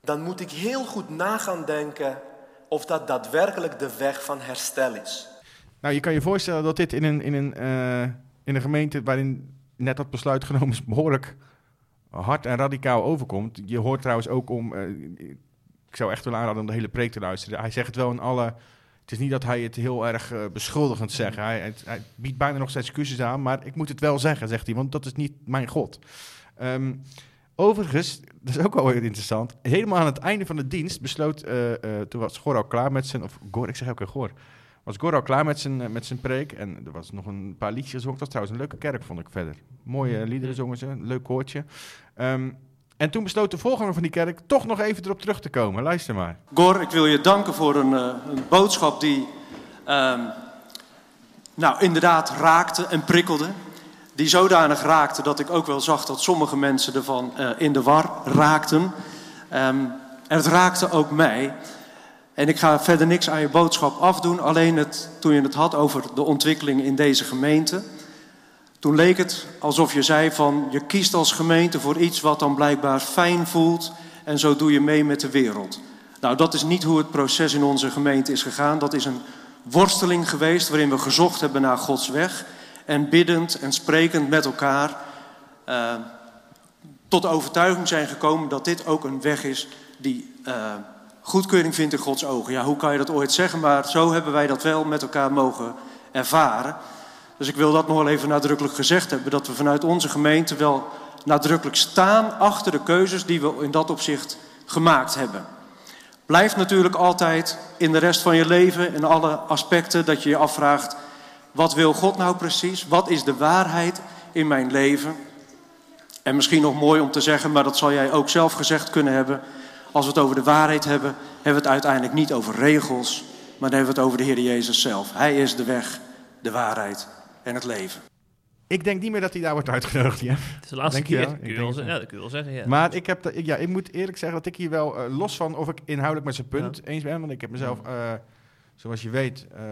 dan moet ik heel goed na gaan denken of dat daadwerkelijk de weg van herstel is. Nou, je kan je voorstellen dat dit in een, in een, eh, in een gemeente waarin net dat besluit genomen is, behoorlijk hard en radicaal overkomt. Je hoort trouwens ook om, eh, ik zou echt willen aanraden om de hele preek te luisteren. Hij zegt het wel in alle, het is niet dat hij het heel erg eh, beschuldigend zegt. Hij, hij, hij biedt bijna nog zijn excuses aan, maar ik moet het wel zeggen, zegt hij, want dat is niet mijn God. Ehm, overigens, dat is ook wel weer interessant. Helemaal aan het einde van de dienst besloot, eh, toen was Gor al klaar met zijn, of Gor, ik zeg ook weer Gor, was Gor al klaar met zijn, eh, met zijn preek. En er was nog een paar liedjes gezongen. Dat was trouwens een leuke kerk, vond ik verder. Mooie liederen zongen ze, een leuk koortje. Ehm, en toen besloot de volganger van die kerk toch nog even erop terug te komen. Luister maar. Gor, ik wil je danken voor een, eh, een boodschap die ehm, nou, inderdaad raakte en prikkelde. Die zodanig raakte dat ik ook wel zag dat sommige mensen ervan eh, in de war raakten. Ehm, en het raakte ook mij. En ik ga verder niks aan je boodschap afdoen. Alleen het, toen je het had over de ontwikkeling in deze gemeente. Toen leek het alsof je zei van je kiest als gemeente voor iets wat dan blijkbaar fijn voelt. En zo doe je mee met de wereld. Nou, dat is niet hoe het proces in onze gemeente is gegaan. Dat is een worsteling geweest waarin we gezocht hebben naar Gods weg. En biddend en sprekend met elkaar eh, tot overtuiging zijn gekomen dat dit ook een weg is die eh, goedkeuring vindt in Gods ogen. Ja, hoe kan je dat ooit zeggen? Maar zo hebben wij dat wel met elkaar mogen ervaren. Dus ik wil dat nog wel even nadrukkelijk gezegd hebben. Dat we vanuit onze gemeente wel nadrukkelijk staan achter de keuzes die we in dat opzicht gemaakt hebben. Blijft natuurlijk altijd in de rest van je leven, in alle aspecten, dat je je afvraagt: wat wil God nou precies? Wat is de waarheid in mijn leven? En misschien nog mooi om te zeggen, maar dat zal jij ook zelf gezegd kunnen hebben. Als we het over de waarheid hebben, hebben we het uiteindelijk niet over regels, maar dan hebben we het over de Heer Jezus zelf. Hij is de weg, de waarheid en het leven. Ik denk niet meer dat hij daar wordt uitgenodigd, ja. Het is de laatste Denk je keer. Kun je wel het Ja, dat kun je wel zeggen, ja. Maar ik, heb de- ik, ja, ik moet eerlijk zeggen dat ik hier wel, eh, los van of ik inhoudelijk met zijn punt eens ben, want ik heb mezelf, eh, zoals je weet, eh,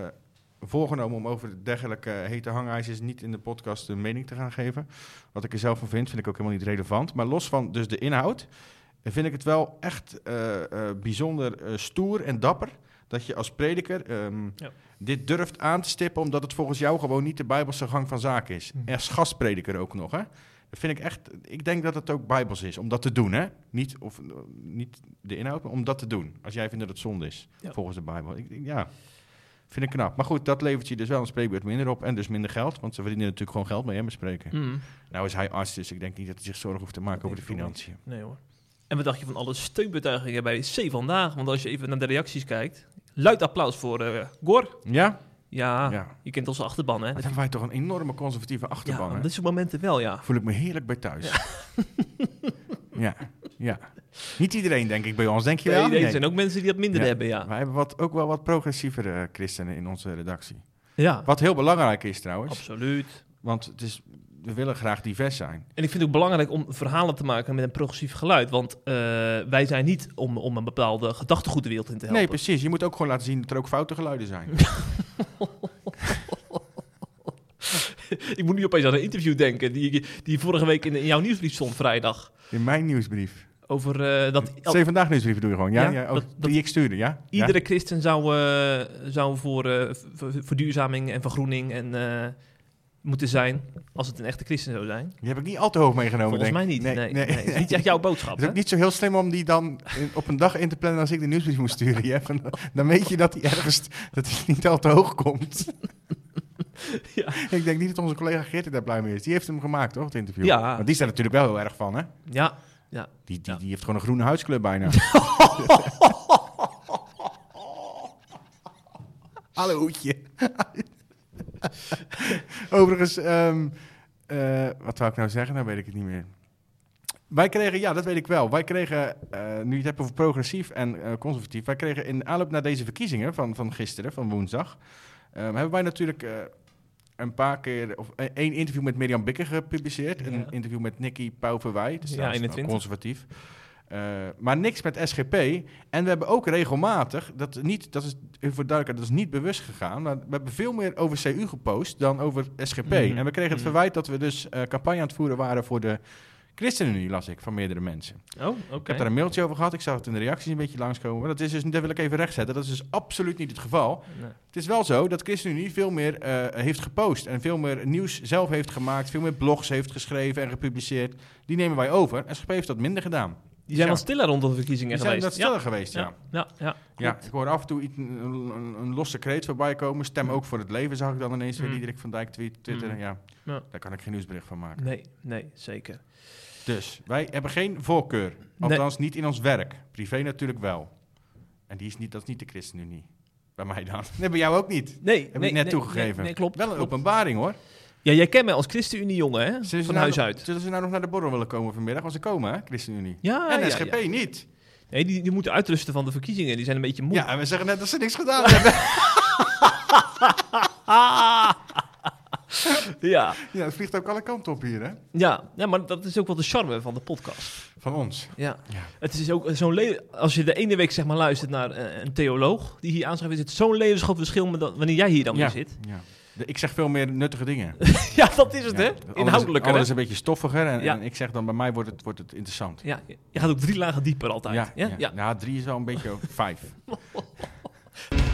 voorgenomen om over dergelijke hete hangijzers niet in de podcast een mening te gaan geven. Wat ik er zelf van vind, vind ik ook helemaal niet relevant. Maar los van dus de inhoud, vind ik het wel echt eh, eh, bijzonder eh, stoer en dapper dat je als prediker ehm, Ja. dit durft aan te stippen, omdat het volgens jou gewoon niet de bijbelse gang van zaken is. Hm. Als gastprediker ook nog, hè? Dat vind ik echt. Ik denk dat het ook bijbels is om dat te doen, hè? Niet, of, niet de inhoud, maar om dat te doen. Als jij vindt dat het zonde is, Ja. volgens de Bijbel. Ik, ja, vind ik knap. Maar goed, dat levert je dus wel een spreekbeurt minder op en dus minder geld, want ze verdienen natuurlijk gewoon geld mee, hè, met spreken. Mm. Nou is hij arts, dus ik denk niet dat hij zich zorgen hoeft te maken over de financiën. Nee hoor. En wat dacht je van alle steunbetuigingen bij C vandaag? Want als je even naar de reacties kijkt. Luid applaus voor eh Gor. Ja? Ja, Ja. je kent onze achterban hè. Wat hebben wij toch een enorme conservatieve Ja, achterban, op hè? dit soort momenten wel ja. Voel ik me heerlijk bij thuis. Ja. ja, Niet iedereen, denk ik, bij ons. Denk je wel? Nee, er zijn ook mensen die dat minder Ja. hebben ja. Wij hebben wat, ook wel wat progressievere eh, christenen in onze redactie. Ja, Wat heel belangrijk is trouwens. absoluut. Want het is, we willen graag divers zijn. En ik vind het ook belangrijk om verhalen te maken met een progressief geluid. Want eh, wij zijn niet om, om een bepaalde gedachtegoed de wereld in te helpen. Nee, precies. Je moet ook gewoon laten zien dat er ook foute geluiden zijn. ik moet nu opeens aan een interview denken die, die vorige week in, in jouw nieuwsbrief stond vrijdag. In mijn nieuwsbrief. Over eh, dat Zeven vandaag nieuwsbrief doe je gewoon. Ja, Ja, ja, oh, dat- dat- die ik stuurde, ja? iedere christen zou, eh, zou voor eh, v- v- verduurzaming en vergroening en, eh, moeten zijn. Als het een echte christen zou zijn. Die heb ik niet al te hoog meegenomen, Volgens denk mij niet. Nee, nee, Het is niet echt jouw boodschap. Het is ook niet zo heel slim om die dan in- op een dag in te plannen als ik de nieuwsbrief moet sturen. Dan- weet je dat hij ergens dat hij niet al te hoog komt. Ja. Ik denk niet dat onze collega Geert daar blij mee is. Die heeft hem gemaakt, toch, het interview? Ja. Want die staat natuurlijk wel heel erg van, hè? Ja, ja. Die, die, Ja. die heeft gewoon een groene huidskleur bijna. Hallo hoedje. Overigens, ehm, eh, wat wou ik nou zeggen? Nou weet ik het niet meer. Wij kregen, ja, dat weet ik wel. Wij kregen, eh, nu je het hebt over progressief en eh, conservatief, wij kregen in aanloop naar deze verkiezingen van, van gisteren, van woensdag, eh, hebben wij natuurlijk een paar keer, of eh, één interview met Mirjam Bikker gepubliceerd, Ja. een interview met Nicky Pauverwij, dus Ja, trouwens 21. conservatief. Eh, maar niks met SGP. En we hebben ook regelmatig, dat, niet, dat is voor duidelijkheid, dat is niet bewust gegaan, maar we hebben veel meer over CU gepost dan over SGP. Mhm. En we kregen het Mhm. verwijt dat we dus eh, campagne aan het voeren waren voor de ChristenUnie, las ik, van meerdere mensen. Oh, oké. Ik heb daar een mailtje over gehad, ik zag het in de reacties een beetje langskomen. Maar dat, is dus, dat wil ik even rechtzetten, dat is dus absoluut niet het geval. Nee. Het is wel zo dat ChristenUnie veel meer eh, heeft gepost en veel meer nieuws zelf heeft gemaakt, veel meer blogs heeft geschreven en gepubliceerd. Die nemen wij over. SGP heeft dat minder gedaan. Die zijn Ja. wat stiller rond de verkiezingen Die zijn geweest. dat stiller geweest, ja. ja. Ja, ja, ik hoor af en toe iets, een, een, een losse kreet voorbij komen. Stem ook voor het leven, zag ik dan ineens weer Mm. Diederik van Dijk tweet, twitteren. Mm. Ja, Ja. daar kan ik geen nieuwsbericht van maken. Nee, nee, zeker. Dus wij hebben geen voorkeur. Althans, niet in ons werk. Privé natuurlijk wel. En die is niet, dat is niet de ChristenUnie. Bij mij dan. Nee, bij jou ook niet. Nee, Heb nee, ik net nee, toegegeven. Nee, nee, klopt. Wel een klopt. openbaring hoor. Ja, jij kent mij als ChristenUnie-jongen, hè? Zullen ze Van nou huis uit. Zullen ze nou nog naar de borrel willen komen vanmiddag? Want ze komen, hè, ChristenUnie. Ja, en ja, SGP ja. niet. Nee, die, die moeten uitrusten van de verkiezingen. Die zijn een beetje moe. Ja, en we zeggen net dat ze niks gedaan hebben. ja. ja, het vliegt ook alle kanten op hier, hè? Ja. ja, maar dat is ook wel de charme van de podcast. Van ons. Ja. Ja. Het is ook zo'n Als je de ene week zeg maar luistert naar eh, een theoloog die hier aanschrijft, is het zo'n levensgroot verschil met dat, wanneer jij hier dan ja. weer zit. ja. Ik zeg veel meer nuttige dingen. ja, dat is het, Ja. hè? Inhoudelijker, Alles is een beetje stoffiger. En, Ja. en ik zeg dan, bij mij wordt het, wordt het interessant. Ja, je gaat ook drie lagen dieper altijd. Ja, Ja, ja, ja. ja. drie is wel een beetje vijf.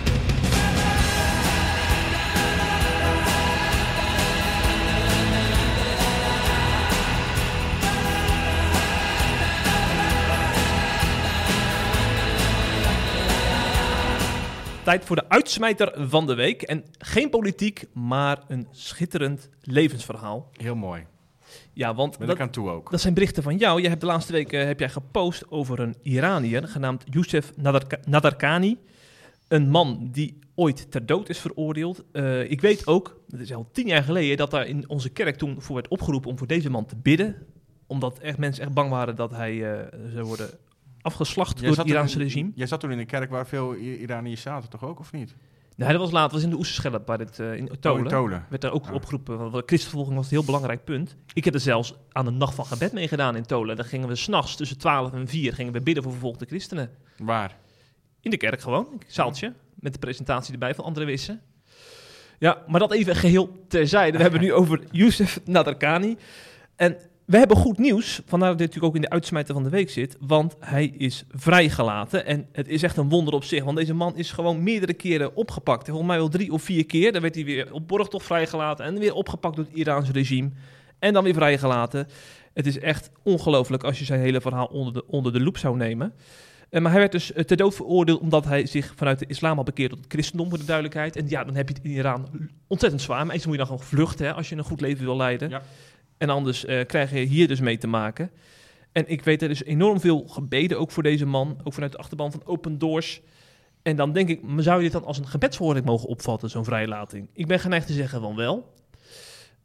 Tijd voor de uitsmijter van de week. En geen politiek, maar een schitterend levensverhaal. Heel mooi. Ja, want Ben dat, ik aan toe ook. dat zijn berichten van jou. Je hebt de laatste week eh, heb jij gepost over een Iranier genaamd Youssef Nadarka- Nadarkhani. Een man die ooit ter dood is veroordeeld. Eh, ik weet ook, dat is al tien jaar geleden, dat daar in onze kerk toen voor werd opgeroepen om voor deze man te bidden. Omdat echt mensen echt bang waren dat hij eh, zou worden afgeslacht door het Iraanse in- regime. Jij zat toen in een kerk waar veel Iraniërs zaten, toch ook, of niet? Nee, dat was later, dat was in de Oesterschelp, bij het, eh, in Tolen. Oh, in Tolen. werd daar ook Ah. opgeroepen. Want de christenvervolging was een heel belangrijk punt. Ik heb er zelfs aan de nacht van gebed mee gedaan in Tolen. Dan gingen we s'nachts tussen 12 en 4 gingen we bidden voor vervolgde christenen. Waar? In de kerk gewoon, een zaaltje. Met de presentatie erbij van André Wissen. Ja, maar dat even geheel terzijde. We hebben nu over Youssef Nadarkhani. En we hebben goed nieuws, vandaar dat dit natuurlijk ook in de uitsmijter van de week zit. Want hij is vrijgelaten. En het is echt een wonder op zich. Want deze man is gewoon meerdere keren opgepakt. Volgens mij wel drie of vier keer. Dan werd hij weer op borgtocht vrijgelaten. En weer opgepakt door het Iraanse regime. En dan weer vrijgelaten. Het is echt ongelooflijk als je zijn hele verhaal onder de, onder de loep zou nemen. Eh, maar hij werd dus eh, ter dood veroordeeld omdat hij zich vanuit de islam had bekeerd tot het christendom, voor de duidelijkheid. En ja, dan heb je het in Iran ontzettend zwaar. Maar eens moet je dan gewoon vluchten als je een goed leven wil leiden. Ja. En anders eh, krijg je hier dus mee te maken. En ik weet, er is enorm veel gebeden ook voor deze man. Ook vanuit de achterban van Open Doors. En dan denk ik, zou je dit dan als een gebedsverhoring mogen opvatten, zo'n vrijlating? Ik ben geneigd te zeggen van wel.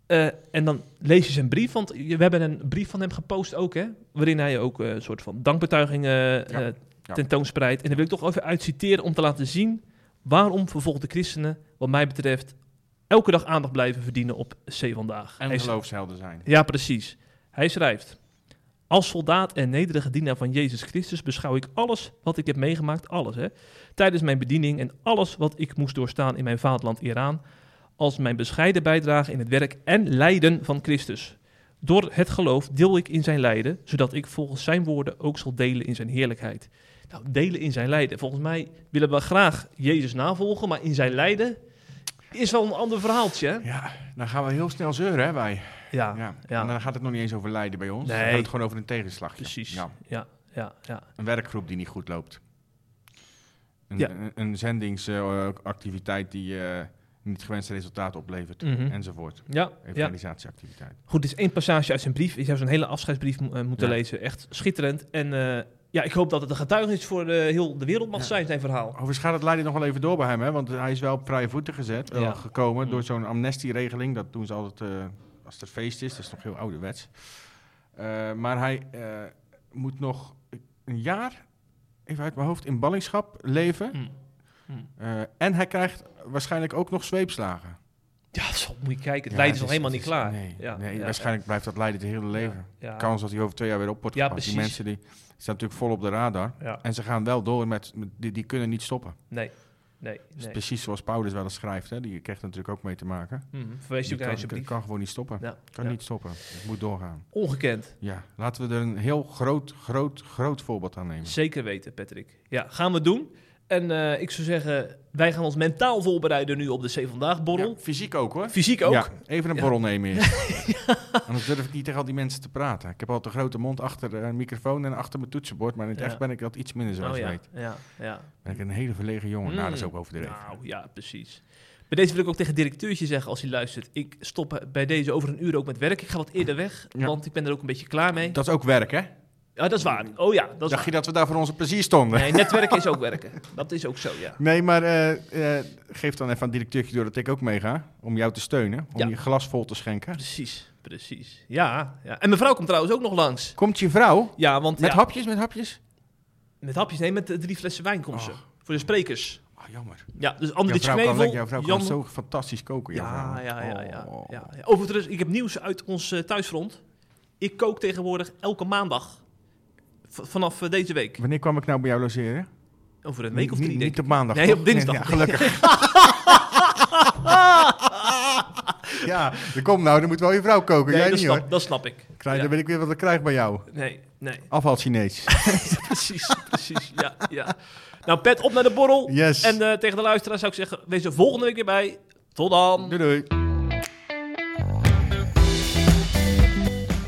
Eh, en dan lees je zijn brief, want we hebben een brief van hem gepost ook, hè? Waarin hij ook eh, een soort van dankbetuigingen ja. tentoonspreidt. En daar wil ik toch even uit citeren om te laten zien waarom vervolgde christenen, wat mij betreft, elke dag aandacht blijven verdienen op C vandaag. En Hij geloofshelden zijn. ja, precies. Hij schrijft: Als soldaat en nederige dienaar van Jezus Christus beschouw ik alles wat ik heb meegemaakt, alles hè, tijdens mijn bediening en alles wat ik moest doorstaan in mijn vaderland Iran, als mijn bescheiden bijdrage in het werk en lijden van Christus. Door het geloof deel ik in zijn lijden, zodat ik volgens zijn woorden ook zal delen in zijn heerlijkheid. Nou, delen in zijn lijden. Volgens mij willen we graag Jezus navolgen, maar in zijn lijden is wel een ander verhaaltje. Hè? Ja, dan gaan we heel snel zeuren, hè, wij. Ja, Ja. ja. En dan gaat het nog niet eens over lijden bij ons. Dan Nee. gaat het gewoon over een tegenslagje. precies. Ja. Ja, ja, ja. Een werkgroep die niet goed loopt. Een, Ja. een, een zendingsactiviteit die eh, niet gewenste resultaten oplevert. Mhm. Enzovoort. Ja. Evangelisatieactiviteit. Goed, dit is één passage uit zijn brief. Je zou zo'n hele afscheidsbrief eh, moeten lezen. Echt schitterend. En eh, ja, ik hoop dat het een getuigenis voor eh, heel de wereld mag Ja. zijn, zijn verhaal. Overigens gaat het lijden nog wel even door bij hem, hè? want hij is wel op vrije voeten gezet, wel Ja. gekomen Mm. door zo'n amnestieregeling. Dat doen ze altijd eh, als het feest is, dat is nog heel ouderwets. Eh, maar hij eh, moet nog een jaar, even uit mijn hoofd, in ballingschap leven. Hm. Eh, en hij krijgt waarschijnlijk ook nog zweepslagen. Ja, zo moet je kijken. Het Ja, lijden is nog helemaal niet klaar. Nee, Ja, nee ja, waarschijnlijk blijft dat lijden het hele leven. Ja, ja. Kans dat hij over twee jaar weer op wordt Ja, gepakt. Die precies. mensen die staan natuurlijk vol op de radar. Ja. En ze gaan wel door met, met- die, die kunnen niet stoppen. Nee, nee, nee. precies zoals Paulus wel eens schrijft. Hè? Die krijgt er natuurlijk ook mee te maken. Mhm. Verwees Die je ook naar kan, kan, gewoon niet stoppen. Ja, Kan ja. niet stoppen. Het moet doorgaan. Ongekend. Ja, laten we er een heel groot, groot, groot voorbeeld aan nemen. Zeker weten, Patrick. Ja, gaan we doen. En eh, ik zou zeggen, wij gaan ons mentaal voorbereiden nu op de C Vandaag borrel. Ja, fysiek ook hoor. Fysiek ook. Ja, even een Ja. borrel nemen eerst. Anders durf ik niet tegen al die mensen te praten. Ik heb altijd een grote mond achter een microfoon en achter mijn toetsenbord. Maar in het Ja. echt ben ik dat iets minder zoals oh, je ja. weet. Ja, ja. Ben ik een hele verlegen jongen. Nou, dat is Mm. ook overdreven. Nou, ja, precies. Bij deze wil ik ook tegen het directeurtje zeggen als hij luistert. Ik stop bij deze over een uur ook met werk. Ik ga wat eerder weg, Ja. want ik ben er ook een beetje klaar mee. Dat is ook werk, hè? Ja, dat is waar. Oh ja, dat is Dacht waar. je dat we daar voor onze plezier stonden? Nee, netwerken is ook werken. Dat is ook zo, ja. Nee, maar eh, eh, geef dan even aan het directeurtje door dat ik ook meega. Om jou te steunen. Om Ja. je glas vol te schenken. Precies, precies. Ja, ja. En mevrouw komt trouwens ook nog langs. Komt je vrouw? Ja, want Met ja, hapjes, met hapjes? met hapjes, nee, met drie flessen wijn komt ze. Oh. Voor de sprekers. Oh, jammer. Ja, dus Jouw Andries vrouw, kan, Knevel, jouw vrouw kan zo fantastisch koken. jouw Ja, vrouw. ja, ja, ja, Oh. ja, ja. Overigens, ik heb nieuws uit ons eh, thuisfront. Ik kook tegenwoordig elke maandag. Vanaf eh, deze week. Wanneer kwam ik nou bij jou logeren? Over een week of drie, Niet, denk ik. op maandag. Nee, toch? op dinsdag. ja, gelukkig. ja, dan kom nou, dan moet wel je vrouw koken. Nee, Jij dat, niet snap, hoor. dat snap ik. Krijg, Ja. Dan weet ik weer wat ik krijg bij jou. Nee, nee. Afval Chinees. precies, precies. Ja, ja. Nou, Pet, op naar de borrel. Yes. En eh, tegen de luisteraar zou ik zeggen, wees er volgende week weer bij. Tot dan. Doei doei.